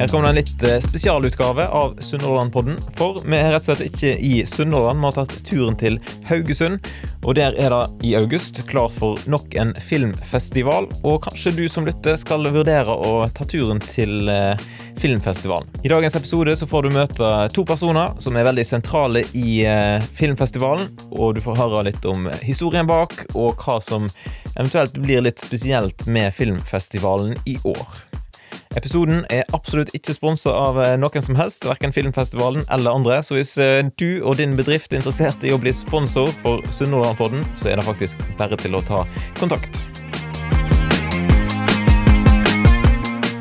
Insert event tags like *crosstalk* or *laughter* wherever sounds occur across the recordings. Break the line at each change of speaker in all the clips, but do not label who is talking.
Her kommer det en litt eh, spesialutgave av Sunnhordlandpodden. For vi er rett og slett ikke i Sunnhordland, vi har tatt turen til Haugesund. Og der er det i august klart for nok en filmfestival. Og kanskje du som lytter skal vurdere å ta turen til eh, filmfestivalen. I dagens episode så får du møte to personer som er veldig sentrale i eh, filmfestivalen. Og du får høre litt om historien bak, og hva som eventuelt blir litt spesielt med filmfestivalen i år. Episoden er absolutt ikke sponsa av eh, noen som helst, verken filmfestivalen eller andre. Så hvis eh, du og din bedrift er interessert i å bli sponsor for Sunnhordlandpodden, så er det faktisk bare til å ta kontakt.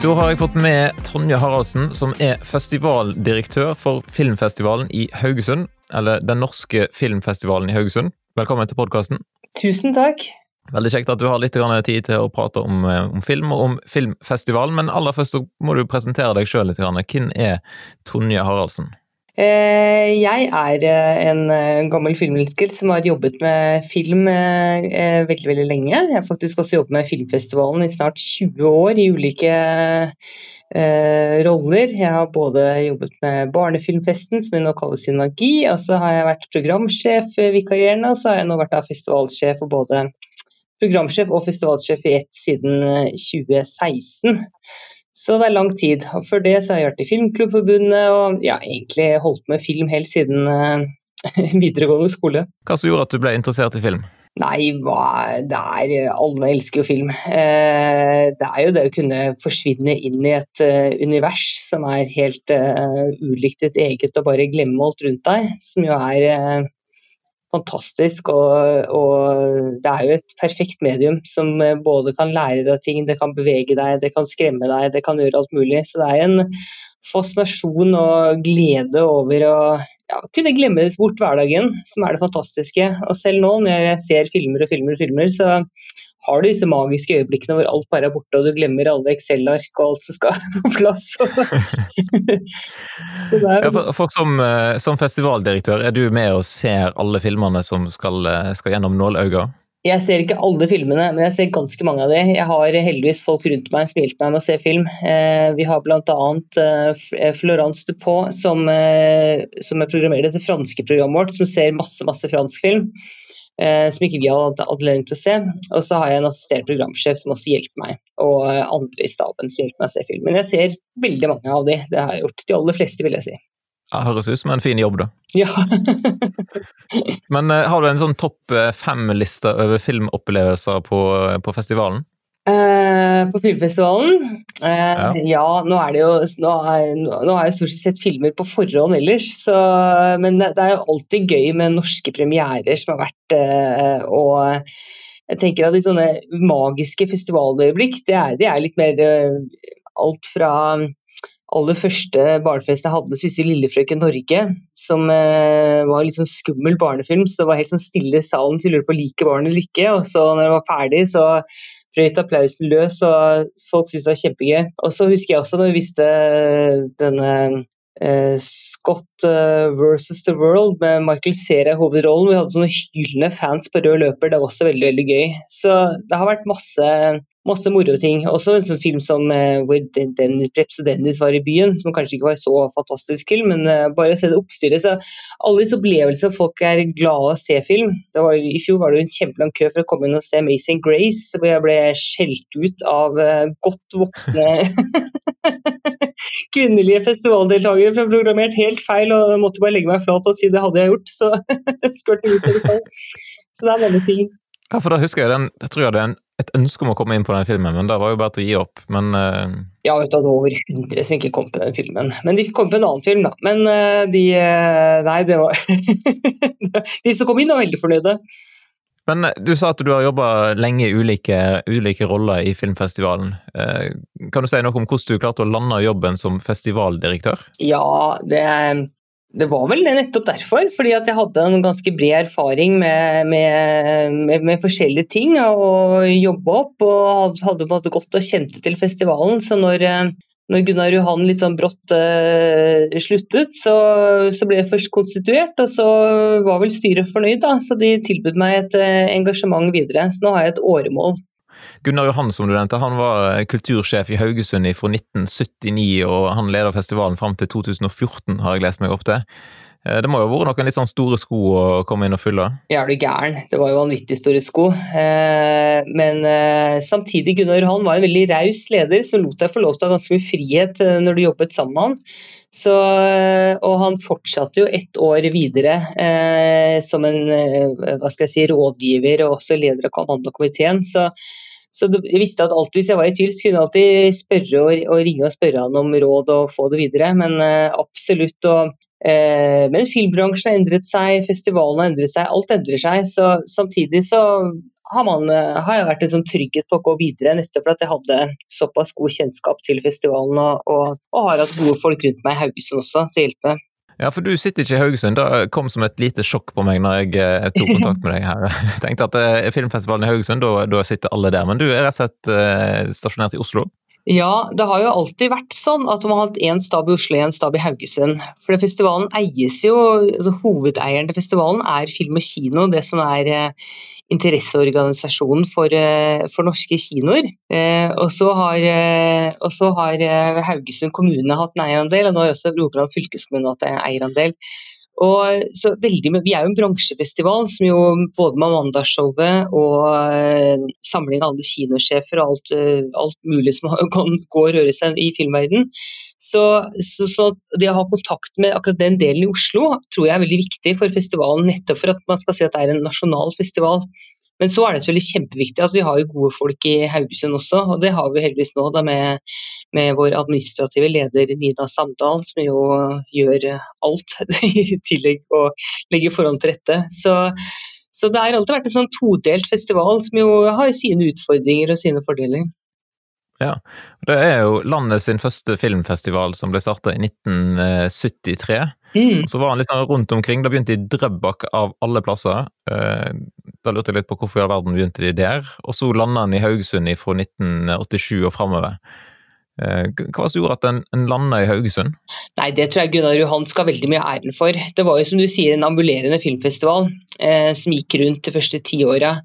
Da har jeg fått med Tonje Haraldsen, som er festivaldirektør for filmfestivalen i Haugesund. Eller Den norske filmfestivalen i Haugesund. Velkommen til podkasten.
Tusen takk.
Veldig kjekt at du har litt tid til å prate om, eh, om, film og om filmfestivalen, men aller først må du presentere deg sjøl litt. Hvem er Tonje Haraldsen?
Eh, jeg er eh, en gammel filmelsker som har jobbet med film veldig veldig lenge. Jeg har faktisk også jobbet med Filmfestivalen i snart 20 år i ulike roller. Jeg har både jobbet med Barnefilmfesten, som nå kalles Sin magi, og så har jeg vært programsjef vikarierende, og så har jeg nå vært festivalsjef for både programsjef og festivalsjef i ett siden 2016. Eh, så det er lang tid. Og før det så har jeg vært i Filmklubbforbundet og ja, egentlig holdt med film helt siden uh, *laughs* videregående skole.
Hva som gjorde at du ble interessert i film?
Nei, hva det er Alle elsker jo film. Eh, det er jo det å kunne forsvinne inn i et univers som er helt ulikt ditt eget, og bare glemme alt rundt deg, som jo er fantastisk. Og, og, det er jo et perfekt medium som eh, både kan lære deg ting, det kan bevege deg, det kan skremme deg, det kan gjøre alt mulig. Så det er en fascinasjon og glede over å ja, kunne glemme bort hverdagen, som er det fantastiske. Og selv nå når jeg ser filmer og filmer og filmer, så har du disse magiske øyeblikkene hvor alt bare er borte, og du glemmer alle Excel-ark og alt som skal *laughs* på plass.
er... ja, for, for som, eh, som, festivaldirektør, er du med og ser alle filmene som skal, eh, skal gjennom nåløyet?
Jeg ser ikke alle filmene, men jeg ser ganske mange av de. Jeg har heldigvis folk rundt meg som hjelper meg med å se film. Eh, vi har bl.a. Florence Dupont, som, som er programmerer dette franske programmet vårt, som ser masse, masse fransk film. Eh, som ikke vi hadde hatt anledning til å se. Og så har jeg en assisterende programsjef som også hjelper meg, og eh, andre i staben som hjelper meg å se film. Men jeg ser veldig mange av de, det har jeg gjort. De aller fleste, vil jeg si.
Ja, høres ut som en fin jobb, da.
Ja. *laughs*
Men uh, har du en sånn topp fem-liste over filmopplevelser på, på festivalen?
Uh, på filmfestivalen? Uh, ja. ja. nå er det jo Nå, er, nå har jeg stort sett filmer på forhånd ellers, så, men det, det, er jo alltid gøy med norske premierer som har vært uh, Og jeg tenker at de sånne magiske festivaløyeblikk, det er, de er litt mer alt fra aller første barnefest jeg hadde, Sissel Lillefrøken Norge, som eh, var litt sånn skummel barnefilm. så Det var helt sånn stille i salen, så jeg lurte på liker barnet eller ikke. Og så når det var ferdig, så brøt applausen løs, og folk syntes det var kjempegøy. Og så husker jeg også når vi viste denne eh, Scott uh, versus The World med Michael Cera i hovedrollen. Vi hadde sånne hylende fans på rød løper, det var også veldig veldig gøy. Så det har vært masse masse moro ting. Også en sånn film som uh, hvor Dennis, Preps og Dennis var i byen, som kanskje ikke var så fantastisk film, men uh, bare å se det oppstyret. Så alle disse opplevelsene, folk er glade å se film. Var, I fjor var det en kjempelang kø for å komme inn og se Amazing Grace, hvor jeg ble skjelt ut av uh, godt voksne *laughs* kvinnelige festivaldeltakere for programmert helt feil, og jeg måtte bare legge meg flat og si det hadde jeg gjort. Så, *laughs* så det er mange ting.
Ja, for da husker jeg den, jeg tror jeg hadde en et ønske om å komme inn på den filmen, men det var jo bare til å gi opp. Men uh...
Ja, vet du, det var over 100 som ikke kom på den filmen. Men de kom på en annen film, da. Men uh, de uh, Nei, det var *laughs* De som kom inn, var veldig fornøyde.
Men du sa at du har jobba lenge i ulike, ulike, roller i filmfestivalen. Kan du si noe om hvordan du klarte å lande jobben som festivaldirektør?
Ja, det det var vel det nettopp derfor, fordi at jeg hadde en ganske bred erfaring med, med, med, med forskjellige ting å jobbe opp, og hadde på en måte gått og kjente til festivalen. Så når, når Gunnar Johan litt sånn brått uh, sluttet, så, så, ble jeg først konstituert, og så var vel styret fornøyd, da. Så de tilbød meg et uh, engasjement videre. Så nå har jeg et åremål.
Gunnar Johan, som du nevnte, han var kultursjef i Haugesund fra 1979, og han leder festivalen fram til 2014, har jeg lest meg opp til. Eh, det må jo ha vært noen litt sånn store sko å komme inn og fylle?
Ja, er du gæren. Det var jo vanvittig store sko. Eh, men eh, samtidig, Gunnar Johan var en veldig raus leder som lot deg få lov til å ha ganske mye frihet når du jobbet sammen med han. Så, og han fortsatte jo ett år videre eh, som en hva skal jeg si, rådgiver og også leder av kommandokomiteen. Så, så jeg visste at alltid hvis jeg var i tvil, så kunne jeg alltid spørre og, og, ringe og spørre han om råd og få det videre. Men uh, absolutt. Og uh, men filmbransjen har endret seg, festivalen har endret seg, alt endrer seg. Så samtidig så har, man, uh, har jeg vært en sånn trygghet på å gå videre, nettopp fordi jeg hadde såpass god kjennskap til festivalen og, og, og har hatt gode folk rundt meg i Haugesund også til å hjelpe.
Ja, for du sitter ikke i Haugesund. Det kom som et lite sjokk på meg når jeg eh, tok *laughs* kontakt med deg her. Jeg tenkte at filmfestivalen i Haugesund, da, da sitter alle der. Men du er rett og slett stasjonert i Oslo?
Ja, det har jo alltid vært sånn at man har hatt én stab i Oslo og én stab i Haugesund. For festivalen eies jo, altså Hovedeieren til festivalen er Film og Kino, det som er eh, interesseorganisasjonen for, eh, for, norske kinoer. Eh, og så har, eh, har Haugesund kommune hatt en eierandel, og nå har også Rogaland fylkeskommune hatt en eierandel. Og så veldig, Vi er jo en bransjefestival som jo både med Mandagsshowet og uh, samling av alle kinosjefer og alt, uh, alt, mulig som *laughs* kan gå og røre seg i filmverdenen. Så, så, så, det å ha kontakt med akkurat den delen i Oslo tror jeg er veldig viktig for festivalen, nettopp for at man skal si at det er en nasjonal festival. Men så er det selvfølgelig kjempeviktig at vi har gode folk i Haugesund også, og det har vi heldigvis nå da med, med vår administrative leder Nina Samdal, som jo gjør alt *laughs* i tillegg og legger forhånd til rette. Så, så det har alltid vært en sånn todelt festival som jo har sine utfordringer og sine fordeler.
Ja, Det er jo landet sin første filmfestival som ble starta i 1973. Mm. Så var han litt sånn rundt omkring. Da begynte i Drøbak av alle plasser. Eh, da lurte jeg litt på hvorfor i all verden begynte de der. Og så landa han i Haugesund fra 1987 og framover. Eh, hva var det som gjorde at en, en landa i Haugesund?
Nei, Det tror jeg Gunnar Johan skal veldig mye æren for. Det var jo som du sier en ambulerende filmfestival eh, som gikk rundt de første ti åra.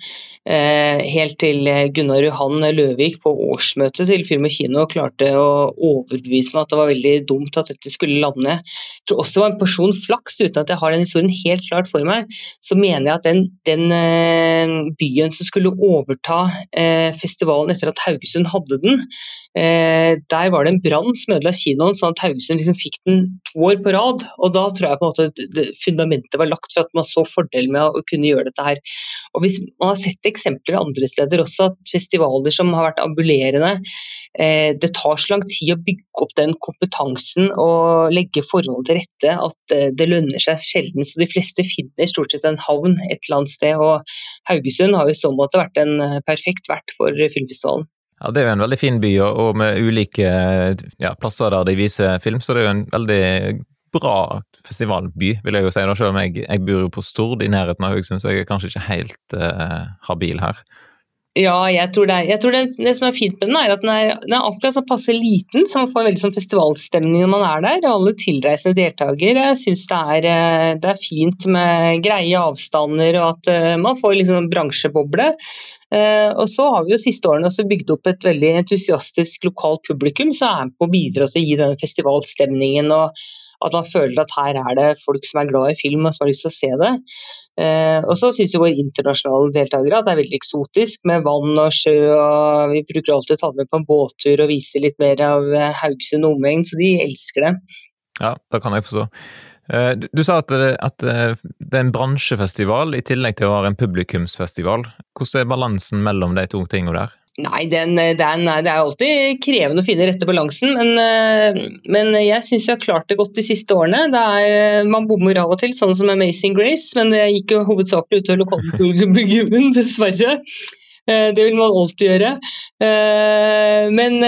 Eh, helt til Gunnar Johan Løvik på årsmøtet til Film og Kino klarte å overbevise meg at det var veldig dumt at dette skulle lande. Jeg tror også det var en porsjon flaks, uten at jeg har den historien helt klart for meg. Så mener jeg at den, den eh, byen som skulle overta eh, festivalen etter at Haugesund hadde den, eh, der var det en brann som ødela kinoen, sånn at Haugesund liksom fikk den to år på rad. Og da tror jeg på en måte fundamentet var lagt for at man så fordelen med å kunne gjøre dette her. Og hvis Man har sett eksempler andre steder også, at festivaler som har vært ambulerende, eh, det tar så lang tid å bygge opp den kompetansen og legge forholdene til rette at eh, det lønner seg sjelden. Så de fleste finner stort sett en havn et eller annet sted. Og Haugesund har jo i så måte vært en eh, perfekt vert for filmfestivalen.
Ja, Det er jo en veldig fin by, og med ulike ja, plasser der de viser film, så det er jo en veldig bra festivalby, vil jeg jo si. Da, selv om jeg, jeg bor på Stord i nærheten av Haugesund, så jeg er kanskje ikke helt uh, habil her.
Ja, jeg tror, det, jeg tror det, det, som er fint med den, er at den er, den er akkurat sånn passe liten, så man får veldig sånn festivalstemning når man er der. og Alle tilreisende deltakere syns det, eh, det, er fint med greie avstander, og at uh, man får liksom en bransjeboble. Uh, og så har vi jo siste årene også bygd opp et veldig entusiastisk lokalt publikum som er med på å bidra til å gi denne festivalstemningen. og at man føler at her er det folk som er glad i film og som har lyst til å se det. Eh, og så syns våre internasjonale deltakere at det er veldig eksotisk med vann og sjø. og Vi bruker alltid å ta dem med på en båttur og vise litt mer av eh, Haugesund og omegn, så de elsker det.
Ja, det kan jeg forstå. Eh, du sa at det, at det er en bransjefestival i tillegg til å være en publikumsfestival. Hvordan er balansen mellom de to tingene der?
Nei, den, den, det er alltid krevende å finne rette balansen, men, eh, men jeg syns jeg har klart det godt de siste årene. Er, man bommer av og til, sånn som Amazing Grace, men det gikk jo hovedsakelig utover lokalpublikummen, *laughs* dessverre. Eh, det vil man alltid gjøre. Eh, men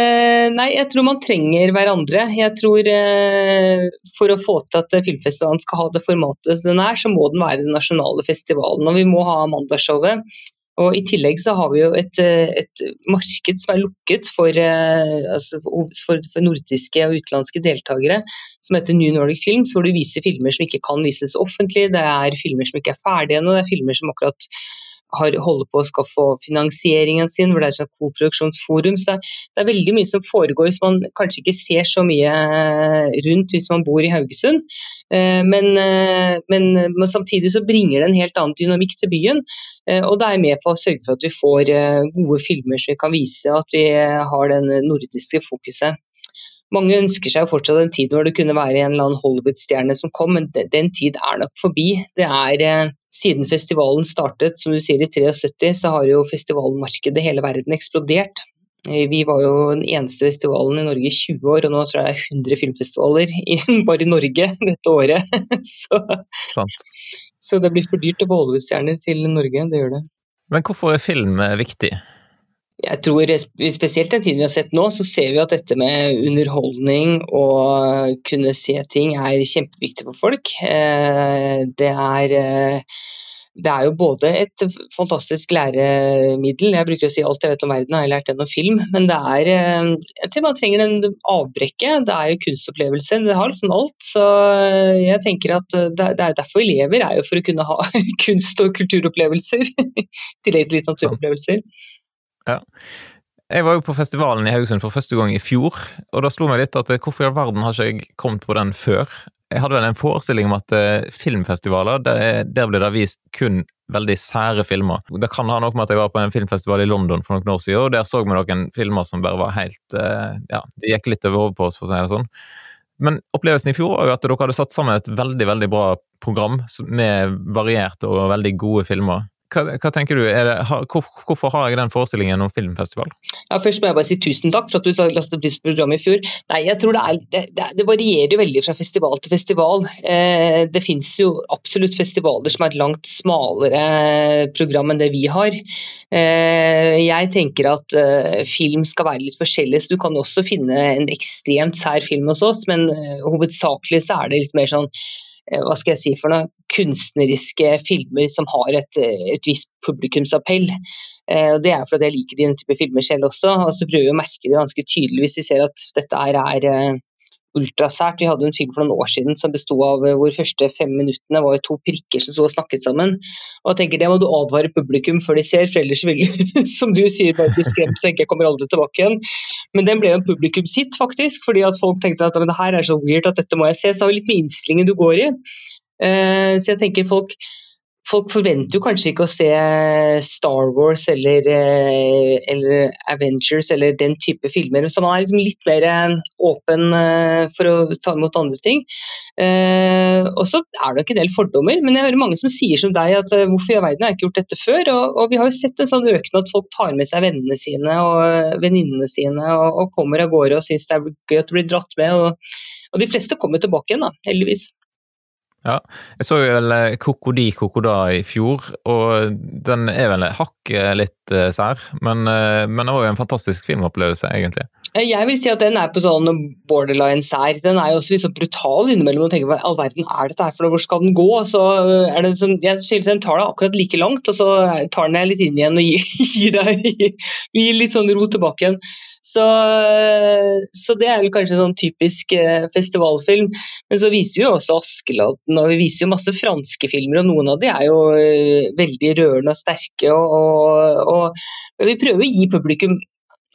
nei, jeg tror man trenger hverandre. Jeg tror For å få til at filmfestivalen skal ha det formatet den er, så må den være den nasjonale festivalen. Og vi må ha Amandashowet. Og I tillegg så har vi jo et, eh, et marked som er lukket for, eh, altså for, for, nordiske og utenlandske deltakere, som heter New Nordic Films, hvor du viser filmer som ikke kan vises offentlig. Det er filmer som ikke er ferdige ennå, det er filmer som akkurat har, holder på å skaffe finansieringen sin, hvor det er et koproduksjonsforum. Så det er veldig mye som foregår som man kanskje ikke ser så mye rundt hvis man bor i Haugesund. Men, men, men samtidig så bringer det en helt annen dynamikk til byen. Og det er med på å sørge for at vi får gode filmer som vi kan vise, at vi har den nordiske fokuset. Mange ønsker seg fortsatt en tid hvor det kunne være en eller annen Hollywood-stjerne som kom, men den tid er nok forbi. Det er eh, Siden festivalen startet, som du sier i 73, så har jo festivalmarkedet hele verden eksplodert. Eh, vi var jo den eneste festivalen i Norge i 20 år, og nå tror jeg det er 100 filmfestivaler *laughs* bare i Norge dette året. *laughs* Så, så det blir for dyrt å få Hollywood-stjerner til Norge, det gjør det.
Men hvorfor er film viktig?
Jeg tror Spesielt den tiden vi har sett nå, så ser vi at dette med underholdning og kunne se ting er kjempeviktig for folk. Eh, det er, eh, det er jo både et fantastisk læremiddel, jeg bruker å si alt jeg vet om verden har jeg lært gjennom film, men det er eh, jeg tror man trenger en avbrekke. Det er jo kunstopplevelse, det har liksom alt. Så jeg tenker at det er derfor vi lever, er jo for å kunne ha *laughs* kunst- og kulturopplevelser. I *laughs* tillegg til litt naturopplevelser.
Ja. Jeg var jo på festivalen i Haugesund for første gang i fjor, og da slo meg litt at eh, hvorfor i all verden har ikke jeg kommet på den før? Jeg hadde vel en forestilling om at uh, filmfestivaler, der, der ble det vist kun veldig sære filmer. Det kan ha noe med at jeg var på en filmfestival i London for noen år siden, og der så vi noen filmer som bare var helt Ja, det gikk litt over hodet på oss, for å si det sånn. Men opplevelsen i fjor var jo at dere hadde satt sammen et veldig, veldig bra program med varierte og veldig gode filmer. Hva, hva, tenker du, det, hvor, Hvorfor har jeg den forestillingen om filmfestival?
Ja, først må jeg bare si tusen takk for at du lastet pris på programmet i fjor. Nei, jeg tror det, er, det, det varierer veldig fra festival til festival. Eh, det finnes jo absolutt festivaler som er et langt smalere program enn det vi har. Eh, jeg tenker at eh, film skal være litt forskjellig, så du kan også finne en ekstremt sær film hos oss, men eh, hovedsakelig så er det litt mer sånn hva skal jeg si for noe, kunstneriske filmer som har et, eh, et visst publikumsappell. Eh, det er fordi jeg liker denne type filmer selv også. og så prøver vi å merke det ganske tydelig hvis vi ser at dette her er ultrasært. Vi hadde en film for noen år siden som besto av eh, hvor første fem minuttene var to prikker som sto og snakket sammen. Og jeg tenker Det må du advare publikum før de ser, for ellers vil *laughs* som du sier, bare bli skremt så jeg kommer aldri tilbake igjen. Men den ble jo en publikumshit, faktisk, fordi at folk tenkte at det her er så weird at dette må jeg se. Så har vi litt med innstillingen du går i. Eh, så jeg tenker folk folk forventer jo kanskje ikke å se Star Wars eller, eh, eller, Avengers eller den type filmer, så man er liksom litt mer eh, åpen eh, for å ta imot andre ting. Og så er det nok en del fordommer, men jeg hører mange som sier som deg at hvorfor i verden har jeg ikke gjort dette før? Og, og, vi har jo sett en sånn økende at folk tar med seg vennene sine og venninnene sine og, og, kommer av gårde og syns det er gøy at de blir dratt med. Og, og de fleste kommer tilbake igjen, da, heldigvis.
Ja, jeg så jo vel Kokodi eh, Kokoda i fjor, og den er vel hakket litt uh, sær, men, uh, men det var jo en fantastisk filmopplevelse, egentlig.
Jeg vil si at den er på sånn borderline sær. Den er jo også liksom brutal innimellom. og tenker hva all verden er dette her for Hvor skal den gå? Så er det sånn, jeg synes Den tar deg akkurat like langt, og så tar den deg litt inn igjen og gir, *laughs* gir deg gir litt sånn ro tilbake igjen. Så, så, det er vel kanskje sånn typisk eh, festivalfilm. Men så viser vi jo også Askeladden, og vi viser jo masse franske filmer, og noen av de er jo eh, veldig rørende og sterke. Og, og, og, vi prøver å gi publikum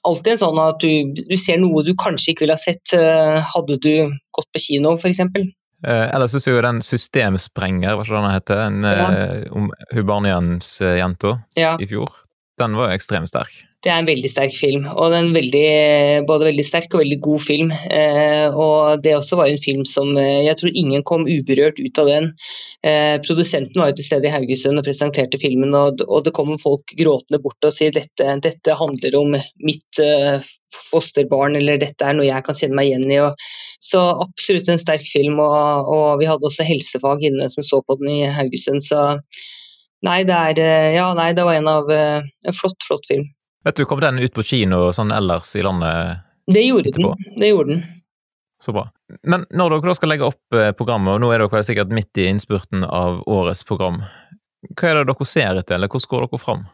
alltid en sånn at du, du, ser noe du kanskje ikke ville ha sett eh, hadde du gått på kino, f.eks.
Eh, ellers syns jeg jo den Systemsprenger, hva den heter, en, ja. om Hubanians-jenta ja. i fjor, den var jo ekstremt sterk.
Det er en veldig sterk film, og det er en veldig, både veldig sterk og veldig god film. Eh, og Det også var en film som eh, jeg tror ingen kom uberørt ut av den. Eh, produsenten var jo til stede i Haugesund og presenterte filmen, og, det kom folk gråtende bort og sier dette, dette handler om mitt fosterbarn, eller dette er noe jeg kan kjenne meg igjen i. Så absolutt en sterk film, og, og vi hadde også helsefag inne som så på den i Haugesund. så Nei, det, er, ja, nei, det var en av en flott, flott film.
Vet du, Kom den ut på kino sånn ellers i landet?
Det gjorde etterpå? den. Det gjorde den.
Så bra. Men når dere da skal legge opp eh, programmet, og nå er dere sikkert midt i innspurten av årets program, hva er det dere ser etter, eller hvordan går dere fram?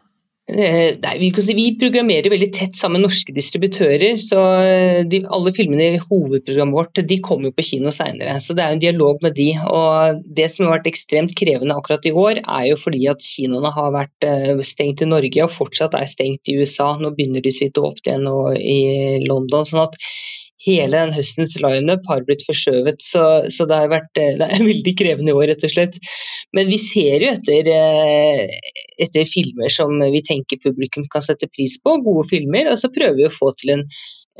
Eh, nei, vi, programmerer veldig tett sammen med norske distributører. så eh, de, Alle filmene i hovedprogrammet vårt de kommer jo på kino seinere. Det er jo en dialog med de. og Det som har vært ekstremt krevende akkurat i år, er jo fordi at kinoene har vært eh, stengt i Norge og fortsatt er stengt i USA. Nå begynner de så vidt å åpne igjen i London. sånn at hele den høstens lineup har blitt forskjøvet. Så, så det, har vært, eh, det er *laughs* veldig krevende i år, rett og slett. Men vi ser jo etter, eh, etter, filmer som vi tenker publikum kan sette pris på, gode filmer, og så prøver vi å få til en,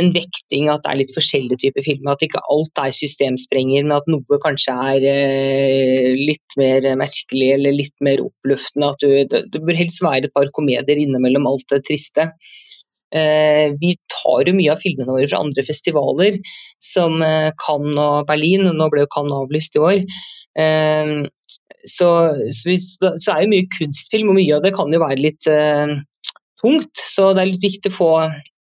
en vekting, at det er litt forskjellige typer filmer. At ikke alt er systemsprenger, men at noe kanskje er eh, litt mer merkelig eller litt mer oppløftende. At du, det, det bør helst være et par komedier innimellom alt det triste. Eh, vi tar jo mye av filmene våre fra andre festivaler, som eh, Cannes og Berlin. Nå ble jo Cannes avlyst i år. Eh, så, så, er jo mye kunstfilm, og mye av det kan jo være litt tungt. Så det er litt viktig å få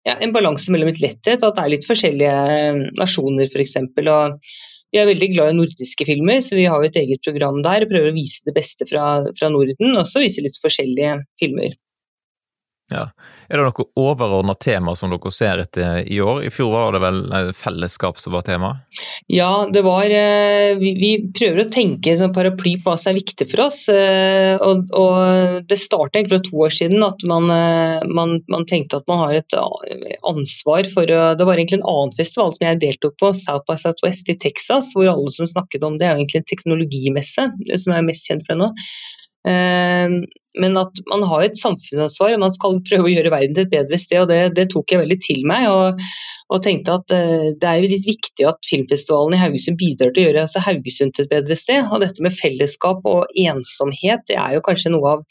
ja, en balanse mellom litt letthet, og at det er litt forskjellige nasjoner f.eks. Vi er veldig glad i nordiske filmer, så vi har jo et eget program der og prøver å vise det beste fra, fra Norden, og så vise litt forskjellige filmer.
Ja. Er det noe overordna tema som dere ser etter i år? I fjor var det vel eh, fellesskap som var tema?
Ja, det var eh, Vi, prøver å tenke som paraply på hva som er viktig for oss. Eh, og, Det startet egentlig for to år siden at man, man, man, tenkte at man har et ansvar for å Det var egentlig en annen festival som jeg deltok på, South by Southwest i Texas, hvor alle som snakket om det, er egentlig en teknologimesse, som jeg er mest kjent for nå. Men at man har et samfunnsansvar og man skal prøve å gjøre verden til et bedre sted. og Det, det tok jeg veldig til meg. Og, og, tenkte at eh, det er jo litt viktig at filmfestivalen i Haugesund bidrar til å gjøre altså Haugesund til et bedre sted. Og dette med fellesskap og ensomhet, det er jo kanskje noe av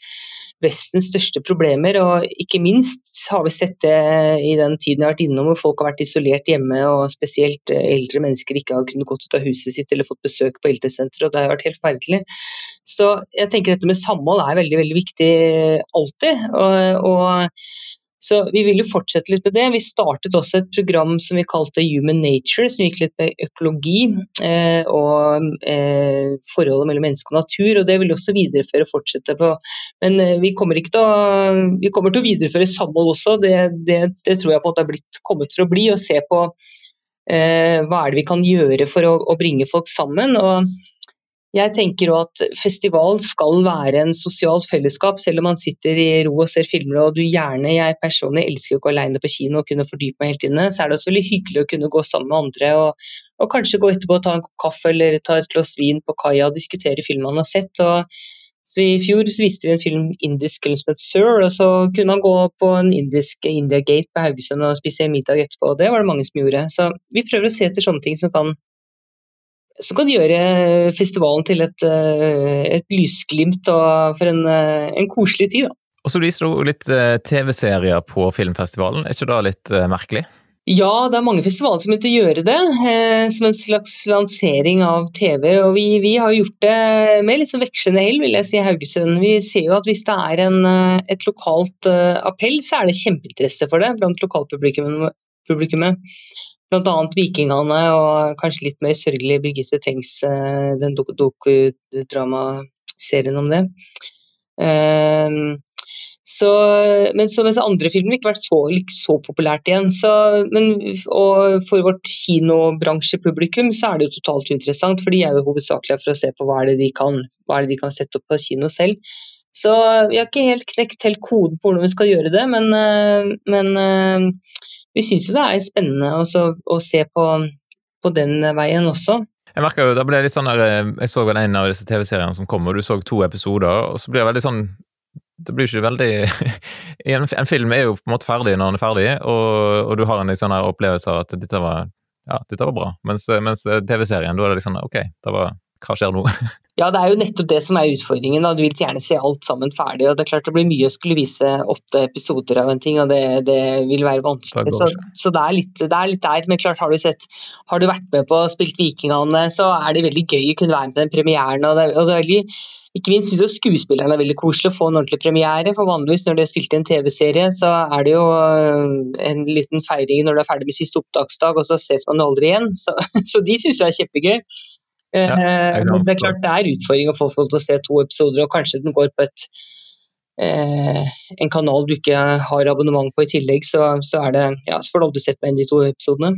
Vestens største problemer. og Ikke minst har vi sett det i den tiden jeg har vært innom hvor folk har vært isolert hjemme, og spesielt eh, eldre mennesker ikke har kunnet gått ut av huset sitt eller fått besøk på eldresenteret. og Det har vært helt forferdelig. Så jeg tenker dette med samhold er veldig veldig viktig alltid. og, og så vi vil jo fortsette litt med det. Vi startet også et program som vi kalte Human Nature, som gikk litt med økologi eh, og eh, forholdet mellom menneske og natur. og Det vil vi også videreføre og fortsette på. Men eh, vi, kommer å, vi, kommer til å, videreføre samhold også. Det, det, det, tror jeg på at det er blitt, kommet for å bli. Og se på eh, hva er det vi kan gjøre for å, å bringe folk sammen. og jeg tenker at festival skal være en sosialt fellesskap, selv om man sitter i ro og ser filmer og du gjerne Jeg personlig elsker å gå alene på kino og kunne fordype meg helt inne, så er det også veldig hyggelig å kunne gå sammen med andre og, og kanskje gå etterpå og ta en kaffe eller ta et glass vin på kaia og diskutere filmer man har sett. og så I fjor så viste vi en film indisk film som het Sir, og så kunne man gå på en indisk India Gate på Haugesund og spise middag etterpå, og det var det mange som gjorde. Så vi prøver å se etter sånne ting som kan som kan gjøre festivalen til et, eh, et lysglimt og for en, eh, en koselig tid. Da.
Og så viser du litt eh, TV-serier på filmfestivalen, er ikke det litt merkelig?
Ja, det er mange festivaler som begynte å gjøre det, eh, som en slags lansering av TV. Og vi, vi har gjort det med litt sånn vekslende hell, vil jeg si, Haugesund. Vi ser jo at hvis det er en, et lokalt appell, så er det kjempeinteresse for det blant lokalpublikummet bl.a. Vikingene og kanskje litt mer sørgelig Birgitte Tengs, eh, den dokudramaserien om det. Um, så, men så, mens andre filmer ikke vært så, ikke så populært igjen. Så, men, og for vårt kinobransjepublikum så er det jo totalt uinteressant, for de er jo hovedsakelig for å se på hva er det de kan, hva er det de kan sette opp på kino selv. Så vi har ikke helt knekt helt koden på hvordan vi skal gjøre det, men, eh, men eh, vi syns jo det er spennende også, å se på, på, den veien også.
Jeg merker jo, da ble litt sånn der, eh, jeg så vel en av disse TV-seriene som kom, og du så to episoder, og så blir det veldig sånn det blir ikke veldig *laughs* en, en, film er jo på en måte ferdig når den er ferdig, og, og du har en sånn opplevelse av at dette var, ja, dette var bra. Mens, mens TV-serien, da er det liksom ok, det var, hva skjer nå? *laughs*
Ja, det er jo nettopp det som er utfordringen. Du vil gjerne se alt sammen ferdig. og Det er klart det blir mye å skulle vise åtte episoder av en ting, og det, det vil være vanskelig. Så, så, det, er litt, det er litt. Men klart, har du sett Har du vært med på og spilt Vikingene, så er det veldig gøy å kunne være med på den premieren. og det, og det er veldig ikke minst syns jeg skuespillerne er veldig koselig å få en ordentlig premiere. For vanligvis når de har spilt i en TV-serie, så er det jo øh, en liten feiring når du er ferdig med siste opptaksdag, og så ses man aldri igjen. Så, *laughs* så de syns jeg er kjempegøy. Ja, det, er eh, det er klart det er utfordring å få folk til å se to episoder, og kanskje den går på et en kanal du ikke har abonnement på i tillegg, så, så, det, ja, så får du aldri sett meg inn de to episodene.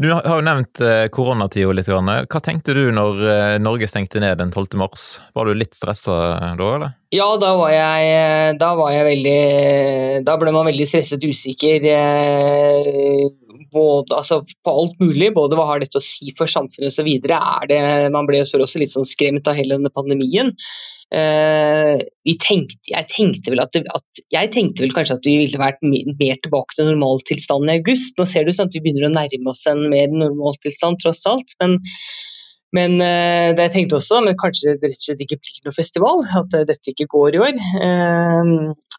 Du har jo nevnt eh, koronatida litt. Hva tenkte du når eh, Norge stengte ned den 12. mars? Var du litt stressa da, eller?
Ja, da var jeg, eh, da var jeg veldig Da ble man veldig stresset, usikker. Både, altså, på alt mulig. Både hva har dette å si for samfunnet osv. Man ble også litt sånn skremt av hele denne pandemien. Uh, tenkte, jeg, tenkte at, det, at, jeg tenkte vel kanskje at vi ville vært mer tilbake til normaltilstanden i august. Nå ser du sånn at vi begynner å nærme oss en mer normaltilstand, tross alt. Men men uh, det jeg tenkte også, men kanskje det rett og slett ikke blir noe festival, at uh, dette ikke går i år.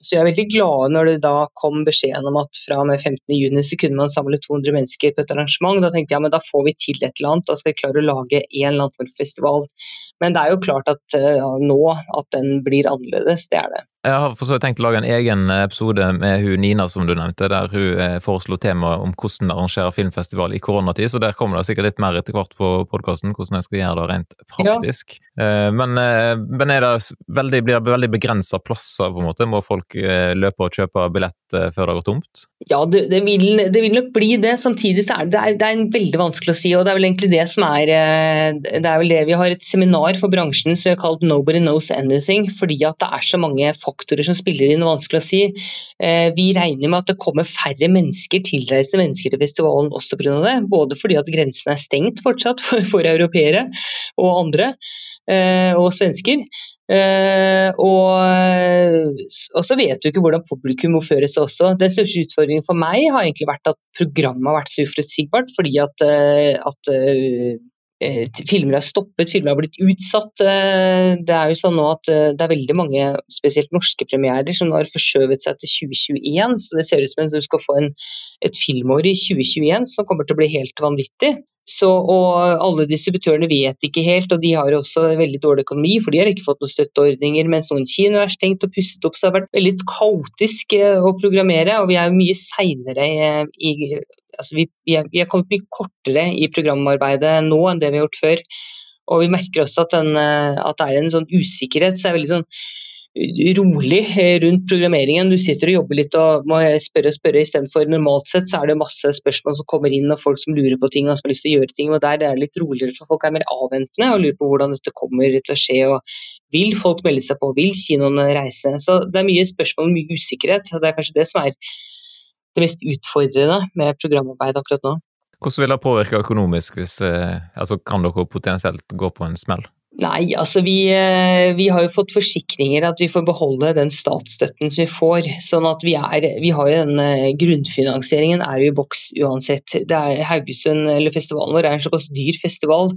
Så jeg er veldig glad når det da kom beskjeden om at fra og med 15.6 så kunne man samle 200 mennesker på et arrangement. Da tenkte jeg ja, men da får vi til et eller annet, da skal vi klare å lage en eller annen form for festival. Men det er jo klart at nå at den blir annerledes, det er det.
Jeg har for så tenkt å lage en egen episode med hun Nina som du nevnte, der hun eh, foreslo temaet om hvordan arrangere filmfestival i koronatid, så der kommer det sikkert litt mer etter hvert på podkasten hvordan jeg skal gjøre det rent praktisk. Ja. Eh, men, eh, men er det veldig, blir det veldig begrensa plasser, på en måte? Må folk løpe og kjøpe billett før det går tomt?
Ja, det, det, vil, det vil, nok bli det. Samtidig så er det, det er, veldig vanskelig å si, og det er vel egentlig det som er Det er vel det vi har et seminar for bransjen som vi har kalt 'Nobody Knows Anything', fordi at det er så mange faktorer som spiller inn, vanskelig å si. Eh, vi regner med at det kommer færre mennesker, tilreisende mennesker til festivalen også pga. det. Både fordi at grensene er stengt fortsatt *laughs* for, for europeere og andre, eh, og svensker. Uh, og, og, så vet du ikke hvordan publikum må føre seg også. Den største utfordringen for meg har egentlig vært at programmet har vært så uforutsigbart. Fordi at, at Eh, filmer er stoppet, filmer har blitt utsatt. Eh, det er jo sånn nå at eh, det er veldig mange, spesielt norske premierer, som har forskjøvet seg til 2021. Så det ser ut som om du skal få en, et filmår i 2021 som kommer til å bli helt vanvittig. Så, og alle distributørene vet ikke helt, og de har også veldig dårlig økonomi, for de har ikke fått noen støtteordninger, mens noen kinoer er stengt og pusset opp. Så det har vært veldig kaotisk å programmere, og vi er mye seinere i altså vi, vi, er, vi, er, kommet mye kortere i programarbeidet nå enn det vi har gjort før. Og vi merker også at, den, eh, at det er en sånn usikkerhet. så det er veldig sånn rolig eh, rundt programmeringen. Du sitter og jobber litt og må spørre og spørre istedenfor normalt sett så er det masse spørsmål som kommer inn og folk som lurer på ting og som har lyst til å gjøre ting. og Der er det litt roligere for folk er mer avventende og lurer på hvordan dette kommer til å skje. og Vil folk melde seg på, vil kinoene reise? Så det er mye spørsmål og mye usikkerhet. og Det er kanskje det som er det mest utfordrende med programarbeid akkurat nå.
Hvordan vil det påvirke økonomisk, hvis, eh, altså kan dere potensielt gå på en smell?
Nei, altså vi, eh, vi, har jo fått forsikringer at vi får beholde den statsstøtten som vi får. sånn at vi, er, vi har jo den eh, Grunnfinansieringen er jo i boks uansett. Det er Haugesund, eller Festivalen vår er en såpass dyr festival.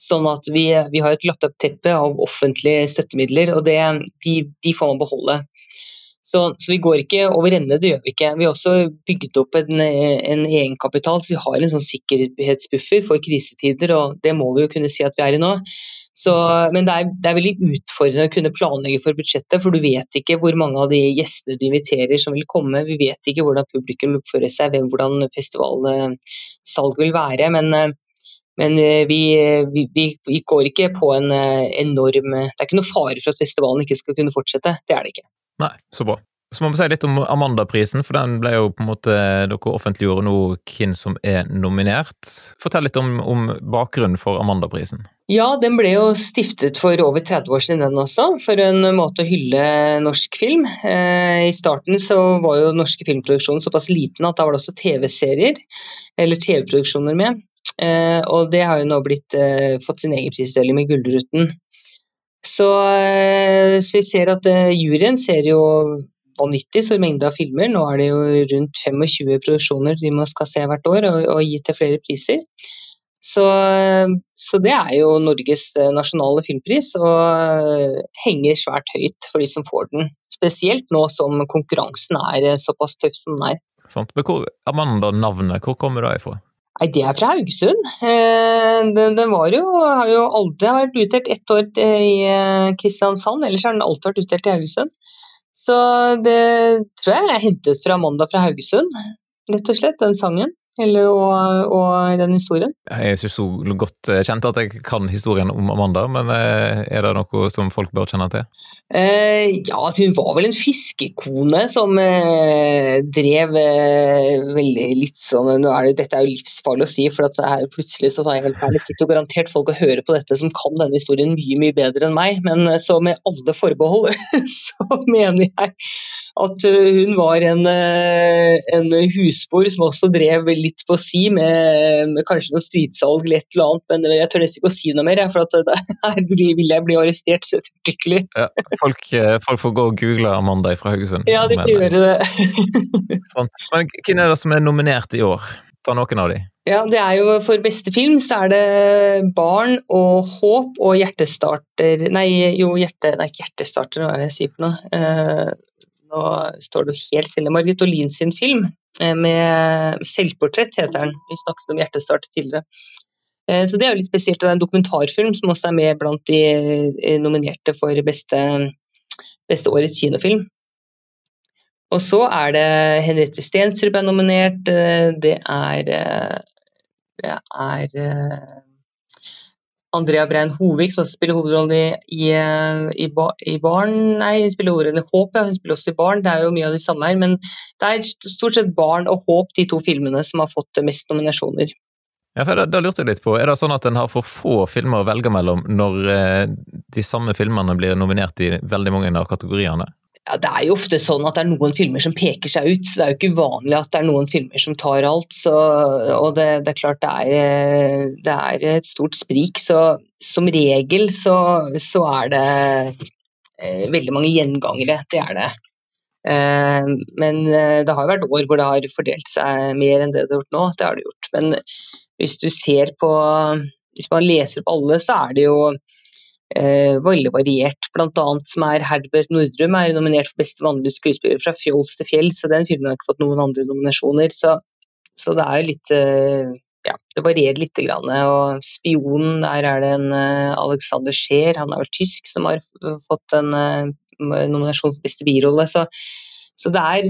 Sånn at vi, vi har et lagt opp teppe av offentlige støttemidler, og det, de, de får man beholde. Så, så, vi går ikke over ende, det gjør vi ikke. Vi har også bygget opp en, en egenkapital, så vi har en sånn sikkerhetsbuffer for krisetider, og det må vi jo kunne si at vi er i nå. Så, men det er, det er, veldig utfordrende å kunne planlegge for budsjettet, for du vet ikke hvor mange av de gjestene du inviterer som vil komme. Vi vet ikke hvordan publikum oppfører seg, hvem, hvordan festivalsalget vil være. Men, men vi, vi, vi, går ikke på en enorm Det er ikke noe fare for at festivalen ikke skal kunne fortsette. Det er det ikke.
Nei, så bra. Så må vi si litt om Amandaprisen, for den ble jo på en måte Dere offentliggjorde nå hvem som er nominert. Fortell litt om, om bakgrunnen for Amandaprisen.
Ja, den ble jo stiftet for over 30 år siden, den også. For en måte å hylle norsk film. Eh, I starten så var jo norske filmproduksjonen såpass liten at da var det også TV-serier, eller TV-produksjoner med. Eh, og det har jo nå blitt, eh, fått sin egen prisutdeling med Gullruten. Så, eh, så, vi ser at uh, juryen ser jo vanvittig stor mengde av filmer. Nå er det jo rundt 25 produksjoner de man skal se hvert år, og, og gi til flere priser. Så, så, det er jo Norges eh, nasjonale filmpris, og henger svært høyt for de som får den. Spesielt nå som konkurransen er såpass tøff som den er.
Sant. Men hvor, Amanda-navnet, hvor kommer det ifra?
Nei, Det er fra Haugesund. Eh, den, den jo, har jo aldri vært utdelt ett år i eh, Kristiansand, ellers har den alltid vært utdelt i Haugesund. Så det tror jeg er hentet fra Amanda fra Haugesund, rett og slett, den sangen. Eller, og, og den historien?
Jeg er ikke så godt eh, kjent at jeg kan historien om Amanda, men eh, er det noe som folk bør kjenne til?
Eh, ja, hun var vel en fiskekone som eh, drev eh, veldig litt sånn er det, Dette er jo livsfarlig å si, for at her plutselig så sa jeg helt ærlig sitter garantert folk og hører på dette som kan denne historien mye mye bedre enn meg, men eh, så med alle forbehold *laughs* så mener jeg at hun var en, en husbor som også drev litt på si med, med kanskje noe spritsalg eller et eller annet, men jeg tør nesten ikke å si noe mer, for at *laughs* her vil jeg bli arrestert så ettertrykkelig.
Ja, folk, eh, folk, får gå og google Amanda fra Haugesund.
Ja, de kan gjøre det. *laughs*
sånn. Men hvem er det som er nominert i år? Ta noen av de.
Ja, det er jo For beste film så er det Barn og Håp og Hjertestarter Nei, jo, hjerte, nei, ikke Hjertestarter, hva er det jeg sier for noe? Nå står det helt stille. Margit Olin sin film Eh, med selvportrett, heter den. Vi snakket om Hjertestart tidligere. Eh, så det er jo litt spesielt. Det er en dokumentarfilm som også er med blant de eh, nominerte for beste, beste årets kinofilm. Og så er det Henriette Stensrup er nominert. Det er Det er Andrea Brein Hovig, som spiller hovedrollen i, i, i, i, Barn Nei, hun spiller hovedrollen i Håp, ja. Hun spiller også i Barn. Det er jo mye av de samme her. Men det er stort sett Barn og Håp, de to filmene som har fått mest nominasjoner.
Ja, for da, da lurte jeg litt på, Er det sånn at en har for få filmer å velge mellom når eh, de samme filmene blir nominert i veldig mange av kategoriene?
Ja, det er jo ofte sånn at det er noen filmer som peker seg ut. så Det er jo ikke uvanlig at det er noen filmer som tar alt. Så, og det, det, er klart det er, det er, et stort sprik. Så som regel så, så er det eh, veldig mange gjengangere. Det er det. Eh, men eh, det har jo vært år hvor det har fordelt seg mer enn det det har gjort nå. Det har det gjort. Men hvis du ser på Hvis man leser på alle, så er det jo eh, veldig variert. Blant annet som er Herbert Nordrum er nominert for beste vanlige skuespiller fra Fjols til fjell, så den filmen har ikke fått noen andre nominasjoner. Så, så det er litt eh, ja, det varierer litt. Grann. Og 'Spionen', der er det en eh, Alexander Scheer, han er vel tysk, som har fått en uh, nominasjon for beste birolle. Så, så, det er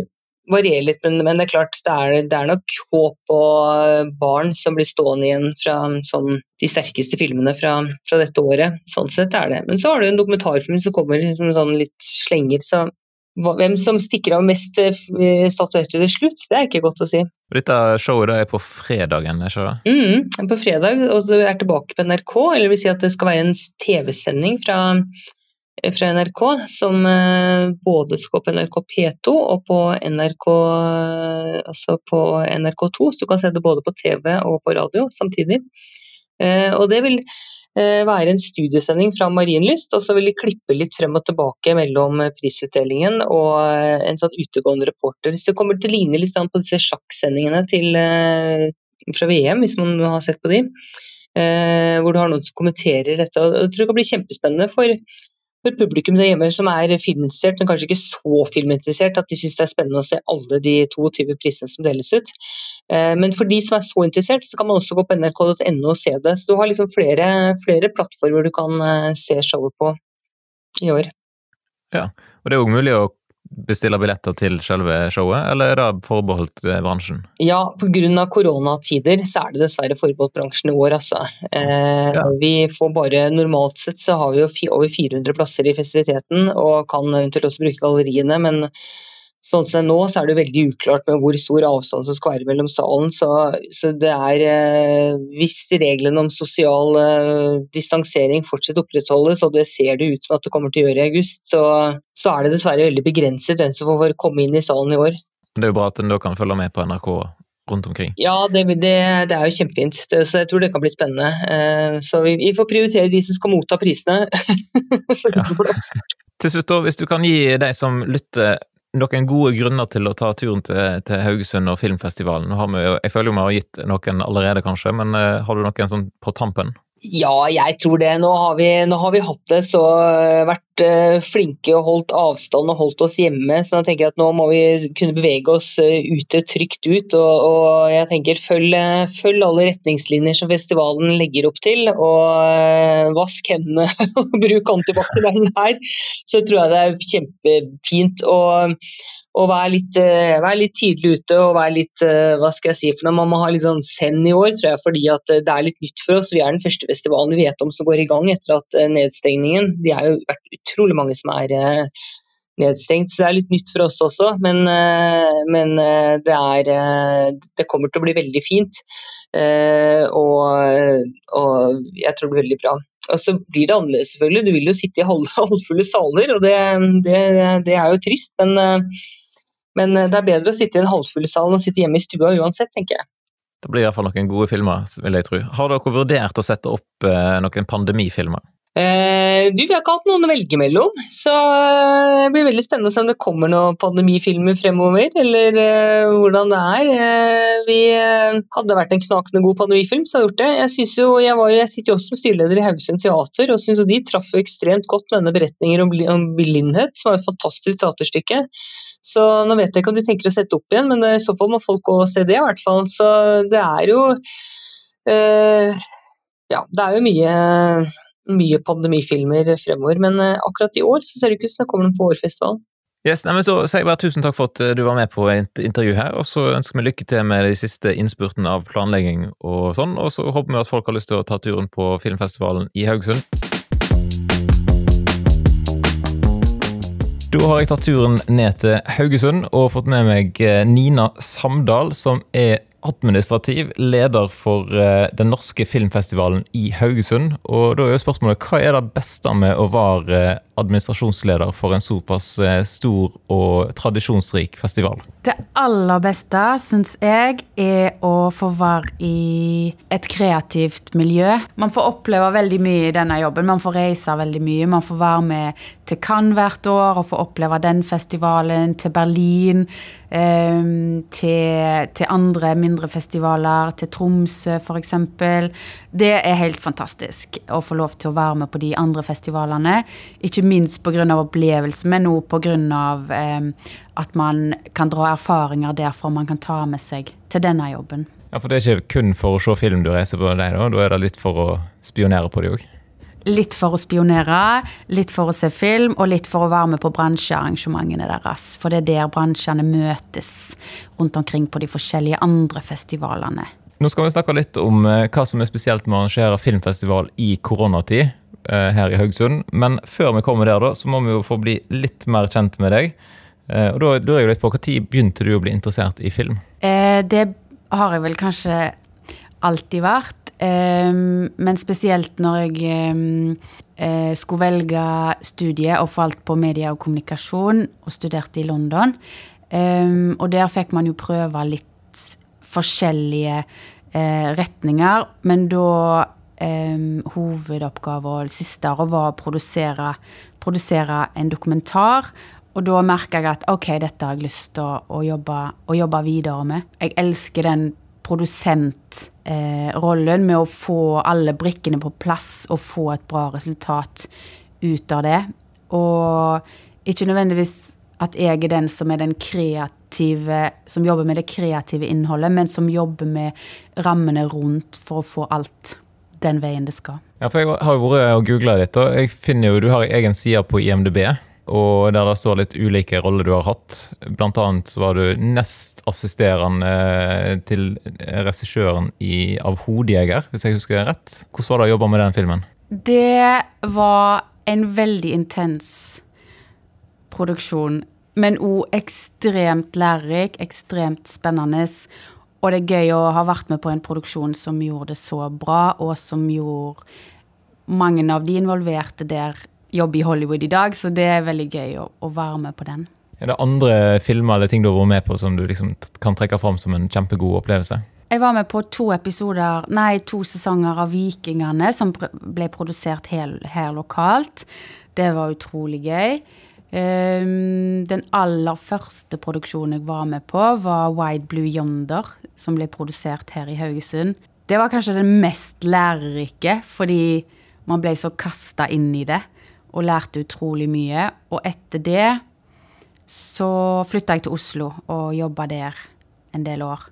varierer litt, men, men, det er klart det er, det er, nok håp og barn som blir stående igjen fra sånn, de sterkeste filmene fra, fra, dette året. Sånn sett er det. Men så har du en dokumentarfilm som kommer som sånn litt slenger. så hvem som stikker av mest eh, statuetter til slutt, det er ikke godt å si.
Dette showet er på fredagen, ikke det?
Mm, på fredag, og så er tilbake på NRK. Eller vil si at det skal være en TV-sending fra fra NRK, som eh, både skal på NRK P2 og på NRK, altså på NRK2, så du kan se det både på TV og på radio samtidig. Eh, og det vil eh, være en studiesending fra Marienlyst, og så vil de klippe litt frem og tilbake mellom prisutdelingen og en sånn utegående reporter. Så det kommer til å ligne litt på disse sjakksendingene til, fra VM, hvis man har sett på de. Hvor du har noen som kommenterer dette. og Jeg tror det kan bli kjempespennende for for publikum der hjemme som er filminteressert, men kanskje ikke så filminteressert at de syns det er spennende å se alle de 22 prisene som deles ut. Eh, men for de som er så interessert, så kan man også gå på nrk.no og se det. Så du har liksom flere, flere plattformer du kan eh, se showet på i år.
Ja, og det er òg mulig å bestille billetter til selve showet, eller er det forbeholdt eh, bransjen?
Ja, pga. koronatider så er det dessverre forbeholdt bransjen i år, altså. Eh, ja. Vi får bare Normalt sett så har vi jo over 400 plasser i festiviteten, og kan eventuelt også bruke galleriene, men Sånn som nå, så er det veldig uklart med hvor stor avstand som skal være mellom salen. Så, så det er eh, Hvis reglene om sosial eh, distansering fortsatt opprettholdes, og det ser det ut som at det kommer til å gjøre i august, så, så er det dessverre veldig begrenset hvem som får komme inn i salen i år.
Det er jo bra at en da kan følge med på NRK rundt omkring.
Ja, det, det, det er jo kjempefint. Det, så jeg tror det kan bli spennende. Eh, så vi, vi får prioritere de som skal motta prisene. *laughs* så
ja. Til slutt, hvis du kan gi de som lytter noen gode grunner til å ta turen til, til Haugesund og filmfestivalen? Vi, jeg føler jo vi har gitt noen allerede, kanskje, men uh, har du noen sånn på tampen?
Ja, jeg tror det. Nå har vi, nå har vi hatt det så eh, vært uh, flinke og holdt avstand og holdt oss hjemme. Så jeg tenker at nå må vi kunne bevege oss uh, ute, trygt ut. Og, og jeg tenker følg, følg, alle retningslinjer som festivalen legger opp til. Og vask hendene *laughs* og bruk antibac her. Så tror jeg det er kjempefint. Og og være litt, vær litt, tidlig ute og være litt uh, Hva skal jeg si for noe? Man må ha litt sånn send i år, tror jeg, fordi at det er litt nytt for oss. Vi er den første festivalen vi vet om som går i gang etter at nedstengningen Det har jo vært utrolig mange som er nedstengt, så det er litt nytt for oss også. Men, men det, er, det kommer til å bli veldig fint. Og, og jeg tror det blir veldig bra. Og så blir det annerledes, selvfølgelig. Du vil jo sitte i *laughs* halvfulle saler, og det, det, det er jo trist. Men, eh, men, det er bedre å sitte i en halvfull sal enn å sitte hjemme i stua uansett, tenker jeg.
Det blir iallfall noen gode filmer, vil jeg tro. Har dere vurdert å sette opp eh, noen pandemifilmer?
Eh, du, Vi har ikke hatt noen å velge mellom, så eh, det blir veldig spennende å se om det kommer noen pandemifilmer fremover, eller uh, hvordan det er. Vi hadde vært en knakende god pandemifilm, så hadde gjort det. Jeg, jo, jeg, var, jeg sitter jo også som styreleder i Haugesund Teater, og syns de traff ekstremt godt med denne beretningen om, om blindhet, som var et fantastisk teaterstykke. Så nå vet jeg ikke om de tenker å sette opp igjen, men i så fall må folk gå se det, i hvert fall. Så det er jo Ja, det er jo mye mye pandemifilmer fremover. Men eh, akkurat i år så ser det ikke ut som det kommer noen på Årfestivalen.
Yes, nei, men så sier jeg bare Tusen takk for at eh, du var med på intervju her. og Så ønsker vi lykke til med de siste innspurtene av planlegging og sånn. Og så håper vi at folk har lyst til å ta turen på filmfestivalen i Haugesund. Da har jeg tatt turen ned til Haugesund og fått med meg eh, Nina Samdal, som er administrativ leder for eh, den norske filmfestivalen i Haugesund. Og da er jo spørsmålet, hva er det beste med å være eh, administrasjonsleder for en såpass eh, stor og tradisjonsrik festival?
Det aller beste, syns jeg, er å få være i et kreativt miljø. Man får oppleve veldig mye i denne jobben. Man får reise veldig mye. Man får være med til Cannes hvert år og få oppleve den festivalen, til Berlin. Ehm, til, til, andre mindre festivaler, til Tromsø f.eks. Det er helt fantastisk å få lov til å være med på de andre festivalene. Ikke minst pga. opplevelsen, men òg pga. Eh, at man kan dra erfaringer derfra man kan ta med seg til denne jobben.
Ja, For det er ikke kun for å se film du reiser på deg, da? Da er det litt for å spionere på det òg?
Litt for å spionere, litt for å se film, og litt for å være med på bransjearrangementene deres. For det er der bransjene møtes rundt omkring på de forskjellige andre festivalene.
Nå skal vi snakke litt om eh, hva som er spesielt med å arrangere filmfestival i koronatid her i Haugesund. Men før vi kommer der, da, så må vi jo få bli litt mer kjent med deg. Eh, og da lurer jeg litt på, Når begynte du å bli interessert i film?
Det har jeg vel kanskje alltid vært. Um, men spesielt når jeg uh, skulle velge studie og falt på media og kommunikasjon og studerte i London. Um, og der fikk man jo prøve litt forskjellige retninger, men da hovedoppgava siste året var å produsere, produsere en dokumentar. Og da merka jeg at ok, dette har jeg lyst til å, å, jobbe, å jobbe videre med. Jeg elsker den produsentrollen eh, med å få alle brikkene på plass og få et bra resultat ut av det. Og ikke nødvendigvis at jeg er den som er den kreative, som jobber med det kreative innholdet, men som jobber med rammene rundt for å få alt den veien det skal.
Ja, for Jeg har jo vært og googla litt, og jeg finner jo du har egen side på IMDb og der det står litt ulike roller du har hatt. Blant annet så var du nestassisterende til regissøren av 'Hodejeger', hvis jeg husker rett. Hvordan var det å jobbe med den filmen?
Det var en veldig intens produksjon, men òg ekstremt lærerik, ekstremt spennende. Og det er gøy å ha vært med på en produksjon som gjorde det så bra, og som gjorde mange av de involverte der jobber i Hollywood i dag, så det er veldig gøy å, å, være med på den.
Er det andre filmer eller ting du har vært med på som du liksom kan trekke fram som en kjempegod opplevelse?
Jeg var med på to episoder, nei, to sesonger av Vikingene, som ble produsert her, her lokalt. Det var utrolig gøy. Um, den aller første produksjonen jeg var med på, var Wide Blue Yonder, som ble produsert her i Haugesund. Det var kanskje det mest lærerike, fordi man ble så kasta inn i det og lærte utrolig mye. Og etter det så flytta jeg til Oslo og jobba der en del år.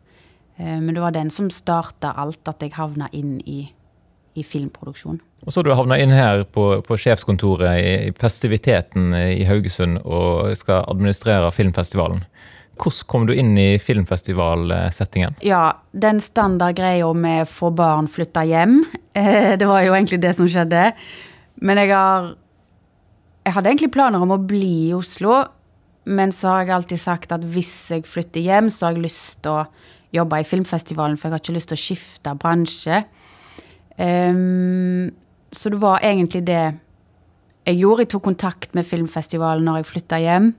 Eh, men det var den som starta alt, at jeg havna inn i, i filmproduksjon.
Og så har du havna inn her på, på sjefskontoret i, i festiviteten i Haugesund og skal administrere filmfestivalen. Hvordan kom du inn i filmfestivalsettingen?
Ja, den standard greia med få barn flytta hjem. Eh, det var jo egentlig det som skjedde. Men jeg har Jeg hadde egentlig planer om å bli i Oslo, men så har jeg alltid sagt at hvis jeg flytter hjem, så har jeg lyst til å jobbe i filmfestivalen, for jeg har ikke lyst til å skifte bransje. Um, så det var egentlig det jeg gjorde. Jeg tok kontakt med filmfestivalen når jeg flytta hjem.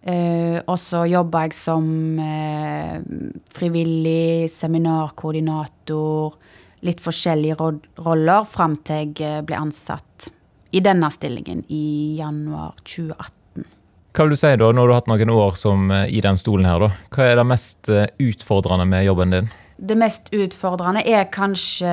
Uh, og så jobba jeg som uh, frivillig, seminarkoordinator, litt forskjellige roller, fram til jeg eh, ble ansatt i denne stillingen i januar 2018.
Hva vil du si da, når du har hatt noen år som i den stolen her, da? Hva er det mest utfordrende med jobben din?
Det mest utfordrende er kanskje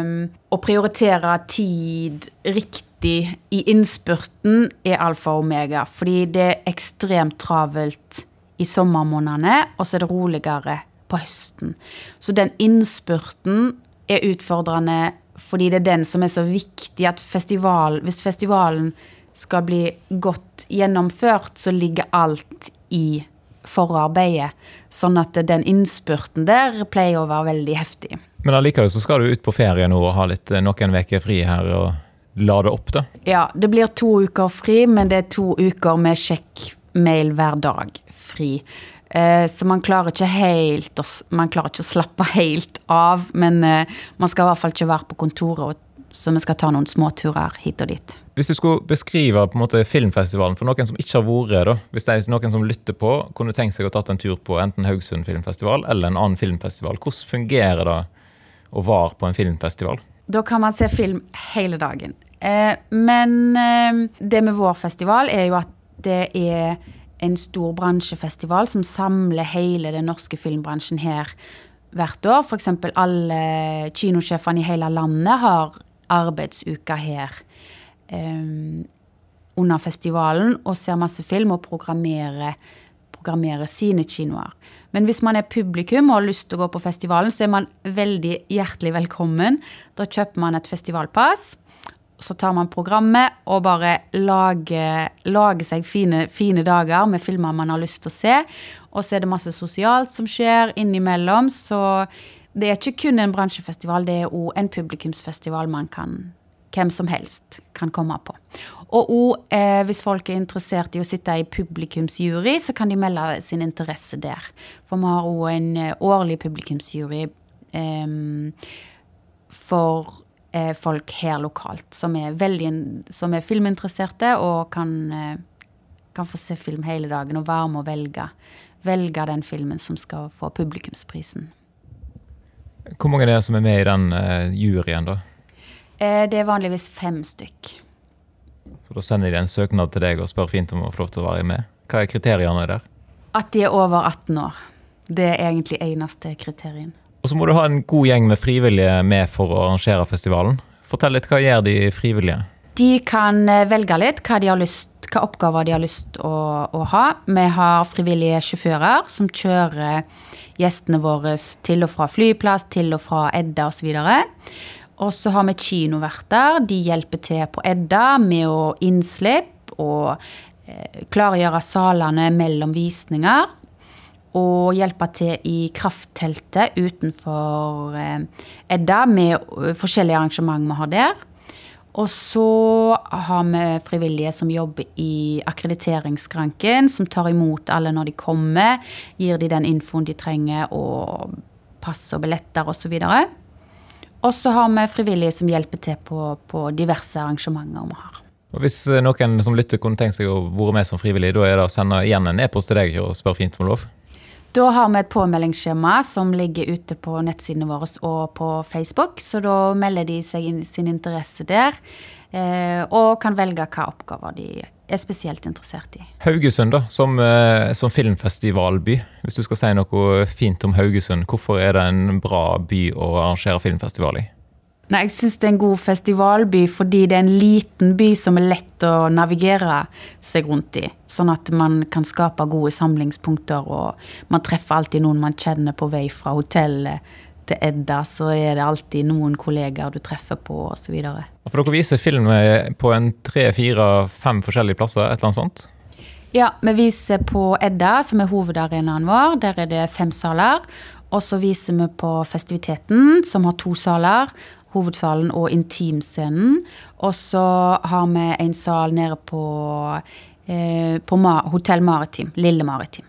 um, å prioritere tid riktig i innspurten er alfa og omega. Fordi det er ekstremt travelt i sommermånedene, og så er det roligere på høsten. Så den innspurten er utfordrende fordi det er den som er så viktig at festival, hvis festivalen skal bli godt gjennomført, så ligger alt i forarbeidet. Sånn at den innspurten der pleier å være veldig heftig.
Men allikevel så skal du ut på ferie nå og ha litt, eh, noen uker fri her og lade opp, da?
Ja, det blir to uker fri, men det er to uker med sjekkmail hver dag fri. Eh, så man klarer ikke helt man klarer ikke å slappe helt av, men eh, man skal i hvert fall ikke være på kontoret, så vi skal ta noen småturer hit og dit.
Hvis du skulle beskrive på en måte filmfestivalen for noen som ikke har vært da, hvis det er noen som lytter på, kunne tenkt seg å tatt en tur på enten Haugesund filmfestival eller en annen filmfestival. Hvordan fungerer det å være på en filmfestival?
Da kan man se film hele dagen. Eh, men eh, det med vår festival er jo at det er en stor bransjefestival som samler hele den norske filmbransjen her hvert år. F.eks. alle kinosjefene i hele landet har arbeidsuka her eh, under festivalen og ser masse film og programmerer, programmerer sine kinoer. Men hvis man er publikum og har lyst til å gå på festivalen, så er man veldig hjertelig velkommen. Da kjøper man et festivalpass. Så tar man programmet og bare lager, lager seg fine, fine, dager med filmer man har lyst til å se. Og så er det masse sosialt som skjer innimellom. Så det er ikke kun en bransjefestival, det er òg en publikumsfestival man kan hvem som helst kan komme på. Og òg eh, hvis folk er interessert i å sitte i publikumsjury, så kan de melde sin interesse der. For vi har òg en eh, årlig publikumsjury eh, for eh, folk her lokalt som er, veldig, som er filminteresserte og kan, eh, kan, få se film hele dagen og være med å velge, velge den filmen som skal få publikumsprisen.
Hvor mange er det som er med i den uh, juryen, da?
Eh, det er vanligvis fem stykk.
Så da sender de en søknad til deg og spør fint om å få lov til å være med. Hva er kriteriene der?
At de er over 18 år. Det er egentlig eneste kriterien.
Og så må du ha en god gjeng med frivillige med for å arrangere festivalen. Fortell litt, hva gjør de frivillige?
De kan eh, velge litt hva, de har lyst, hva oppgaver de har lyst å, å ha. Vi har frivillige sjåfører som kjører gjestene våre til og fra flyplass, til og fra Edda osv. Og så har vi kinoverter. De hjelper til på Edda med å innslipp og eh, klargjøre salene mellom visninger. Og hjelpe til i kraftteltet utenfor eh, Edda med eh, forskjellige arrangement vi har der. Og så har vi frivillige som jobber i akkrediteringsskranken, som tar imot alle når de kommer, gir de den infoen de trenger, og pass og billetter osv. Og, så har vi frivillige som hjelper til på, på diverse arrangementer vi har.
Og Hvis noen som lytter kunne tenkt seg å være med som frivillig, da er det å sende igjen en e-post til deg og spørre fint om lov?
Da har vi et påmeldingsskjema som ligger ute på nettsidene våre og på Facebook. Så da melder de seg inn sin interesse der, eh, og kan velge hva oppgaver de er spesielt interessert i.
Haugesund, da, som, eh, som, filmfestivalby. Hvis du skal si noe fint om Haugesund, hvorfor er det en bra by å arrangere filmfestival i?
Nei, Jeg syns det er en god festivalby fordi det er en liten by som er lett å navigere seg rundt i. Sånn at man kan skape gode samlingspunkter, og man treffer alltid noen man kjenner på vei fra hotellet til Edda, så er det alltid noen kollegaer du treffer på, osv.
For dere viser film på en tre, fire, fem forskjellige plasser, et eller annet sånt?
Ja, vi viser på Edda, som er hovedarenaen vår. Der er det fem saler. Og så viser vi på Festiviteten, som har to saler. Hovedsalen og intimscenen. Og så har vi en sal nede på, eh, på Hotell Maritim. Lille Maritim.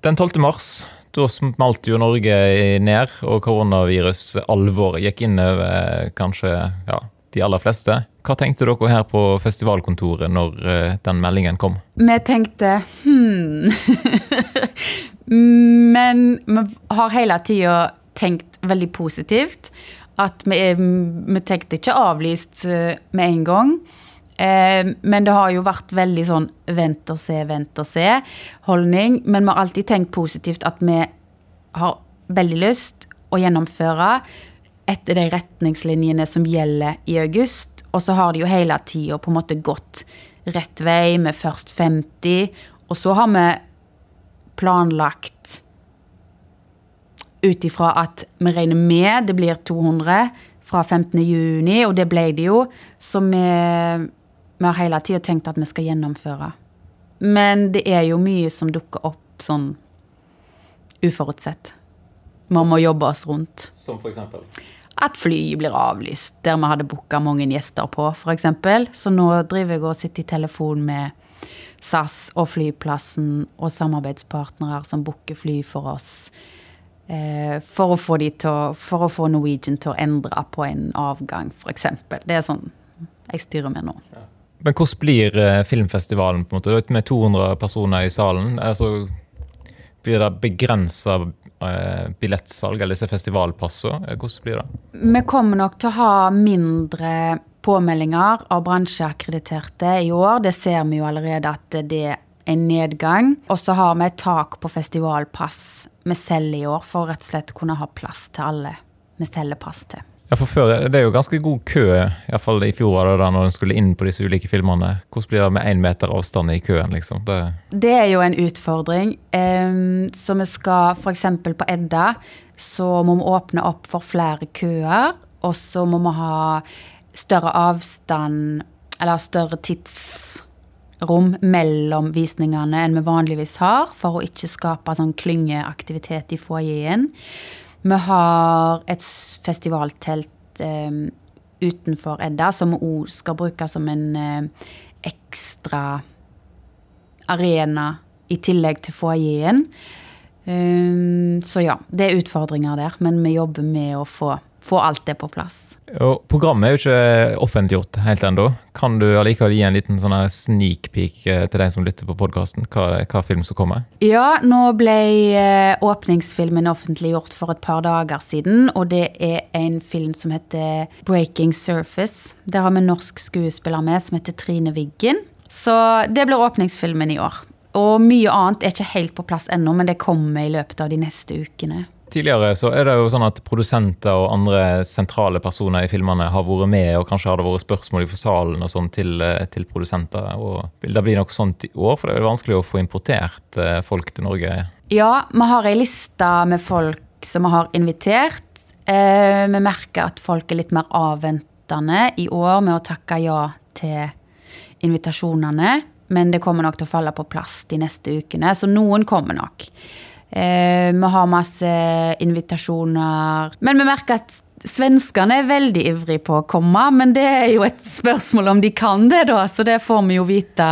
Den 12. mars da smalt jo Norge ned, og koronavirusalvoret gikk inn over kanskje ja, de aller fleste. Hva tenkte dere her på festivalkontoret når uh, den meldingen kom?
Vi tenkte hmm *laughs* Men vi har hele tida tenkt veldig positivt. At vi, vi tenkte ikke avlyst uh, med en gang. Eh, men det har jo vært veldig sånn vent og se, vent og se-holdning. Men vi har alltid tenkt positivt at vi har veldig lyst å gjennomføre etter de retningslinjene som gjelder i august. Og så har det jo hele tida på en måte gått rett vei med først 50, og så har vi planlagt ut ifra at vi regner med det blir 200 fra 15.6, og det ble det jo. Så vi vi har hele tida tenkt at vi skal gjennomføre. Men det er jo mye som dukker opp sånn uforutsett. Man må jobbe oss rundt.
Som for eksempel?
At fly blir avlyst, der vi hadde booka mange gjester på, f.eks. Så nå driver jeg og sitter i telefon med SAS og flyplassen og samarbeidspartnere som booker fly for oss. Eh, for, å få de til å, for å få Norwegian til å endre på en avgang, f.eks. Det er sånn jeg styrer med nå.
Men hvordan blir eh, filmfestivalen på en måte? Med 200 personer i salen, altså, blir det begrensa eh, billettsalg eller disse festivalpassene? Hvordan blir det?
Vi kommer nok til å ha mindre påmeldinger av bransjeakkrediterte i år. Det ser vi jo allerede at det er en nedgang. Og så har vi et tak på festivalpass vi selger i år, for å rett og slett kunne ha plass til alle vi selger pass til.
Ja, for før, Det er jo ganske god kø, iallfall i fjor da når en skulle inn på disse ulike filmene. Hvordan blir det med én meter avstand i køen? liksom?
Det, det er jo en utfordring. Um, så vi skal f.eks. på Edda så må vi åpne opp for flere køer. Og så må vi ha større avstand, eller større tidsrom mellom visningene enn vi vanligvis har, for å ikke skape sånn klyngeaktivitet i foajeen. Vi har et festivaltelt eh, utenfor Edda som vi òg skal bruke som en eh, ekstra arena i tillegg til foajeen. Um, så ja, det er utfordringer der, men vi jobber med å få få alt det på plass.
Og programmet er jo ikke offentliggjort helt ennå. Kan du allikevel gi en liten sånn sneak peek eh, til deg som lytter på podkasten? Hva, hva, film som kommer?
Ja, nå ble eh, åpningsfilmen offentliggjort for et par dager siden. Og det er en film som heter Breaking Surface. Der har vi en norsk skuespiller med som heter Trine Wiggen. Så det blir åpningsfilmen i år. Og mye annet er ikke helt på plass ennå, men det kommer i løpet av de neste ukene.
Tidligere så er det jo sånn at produsenter og andre sentrale personer i filmene har vært med, og kanskje har det vært spørsmål i salen og sånn til, eh, til, produsenter. og Vil det bli noe sånt i år? For det er jo vanskelig å få importert eh, folk til Norge.
Ja, vi har ei liste med folk som vi har invitert. Eh, vi merker at folk er litt mer avventende i år med å takke ja til invitasjonene. Men det kommer nok til å falle på plass de neste ukene, så noen kommer nok. Eh, vi har masse invitasjoner. Men vi merker at svenskene er veldig ivrige på å komme. Men det er jo et spørsmål om de kan det, da. Så det får vi jo vite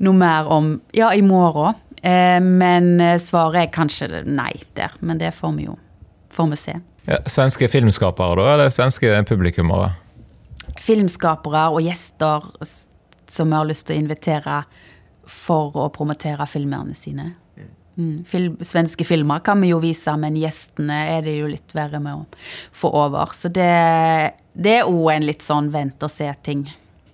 noe mer om ja, i morgen. Eh, men svaret er kanskje nei der. Men det får vi jo får vi se.
Ja, svenske filmskapere, da? Eller svenske publikummere?
Filmskapere og gjester som vi har lyst til å invitere for å promotere filmene sine. Mm, film, svenske filmer kan vi jo vise, men gjestene er det jo litt verre med å få over. Så det, det er òg en litt sånn vent og se-ting.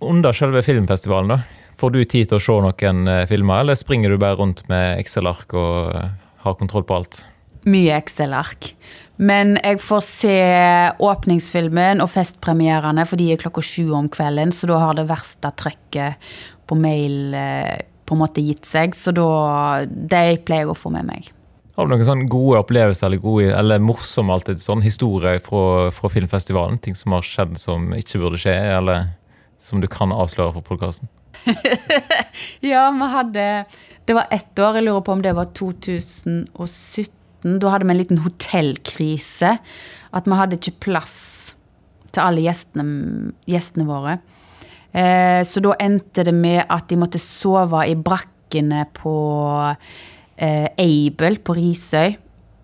Under selve filmfestivalen, da? Får du tid til å se noen eh, filmer, eller springer du bare rundt med Excel-ark og eh, har kontroll på alt?
Mye Excel-ark. Men jeg får se åpningsfilmen og festpremierene, for de er klokka sju om kvelden, så da har det verste trøkket på mail eh, på en måte gitt seg, så da De pleier jeg å få med meg.
Har du noen sånne gode opplevelser eller, gode, eller morsomme alltid sånn historier fra, fra, filmfestivalen? Ting som har skjedd som ikke burde skje, eller som du kan avsløre for podkasten? *laughs*
ja, vi hadde Det var ett år, jeg lurer på om det var 2017. Da hadde vi en liten hotellkrise. At vi hadde ikke plass til alle gjestene, gjestene våre. Eh, så da endte det med at de måtte sove i brakkene på eh, Abel på Risøy.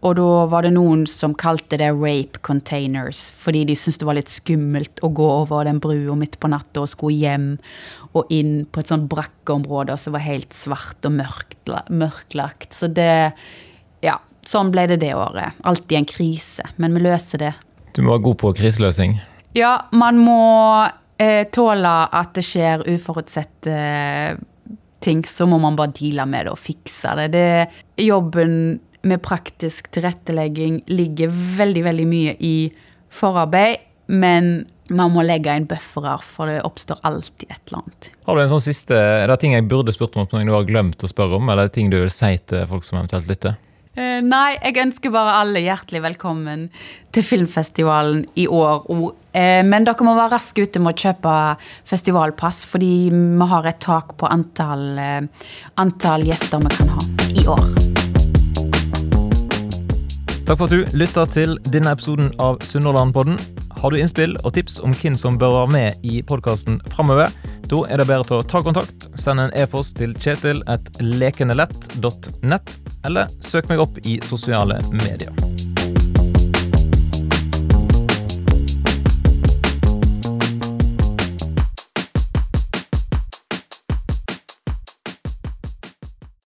Og da var det noen som kalte det rape containers, fordi de syntes det var litt skummelt å gå over den brua midt på natta og skulle hjem og inn på et sånt brakkeområde som var helt svart og mørklagt. Så det Ja, sånn ble det det året. Alltid en krise, men vi løser det.
Du må være god på kriseløsning?
Ja, man må eh, tåle at det skjer uforutsette eh, ting, så må man bare deale med det og fikse det. det jobben med praktisk tilrettelegging ligger veldig, veldig mye i forarbeid, men man må legge inn buffere, for det oppstår alltid et eller annet.
Har du en sånn siste, Er det ting jeg burde spurt om, som du har glemt å spørre om, eller er ting du vil si til folk som eventuelt lytter?
Uh, nei, jeg ønsker bare alle hjertelig velkommen til filmfestivalen i år. Uh, men dere må være raske ute med å kjøpe festivalpass, fordi vi har et tak på antall, uh, antall gjester vi kan ha i år.
Takk for at du lytta til denne episoden av Sunnhordlandpodden. Har du innspill og tips om hvem som bør være med i podkasten framover, da er det bedre til å ta kontakt. Send en e-post til kjetil at lekenelett.nett, eller søk meg opp i sosiale medier.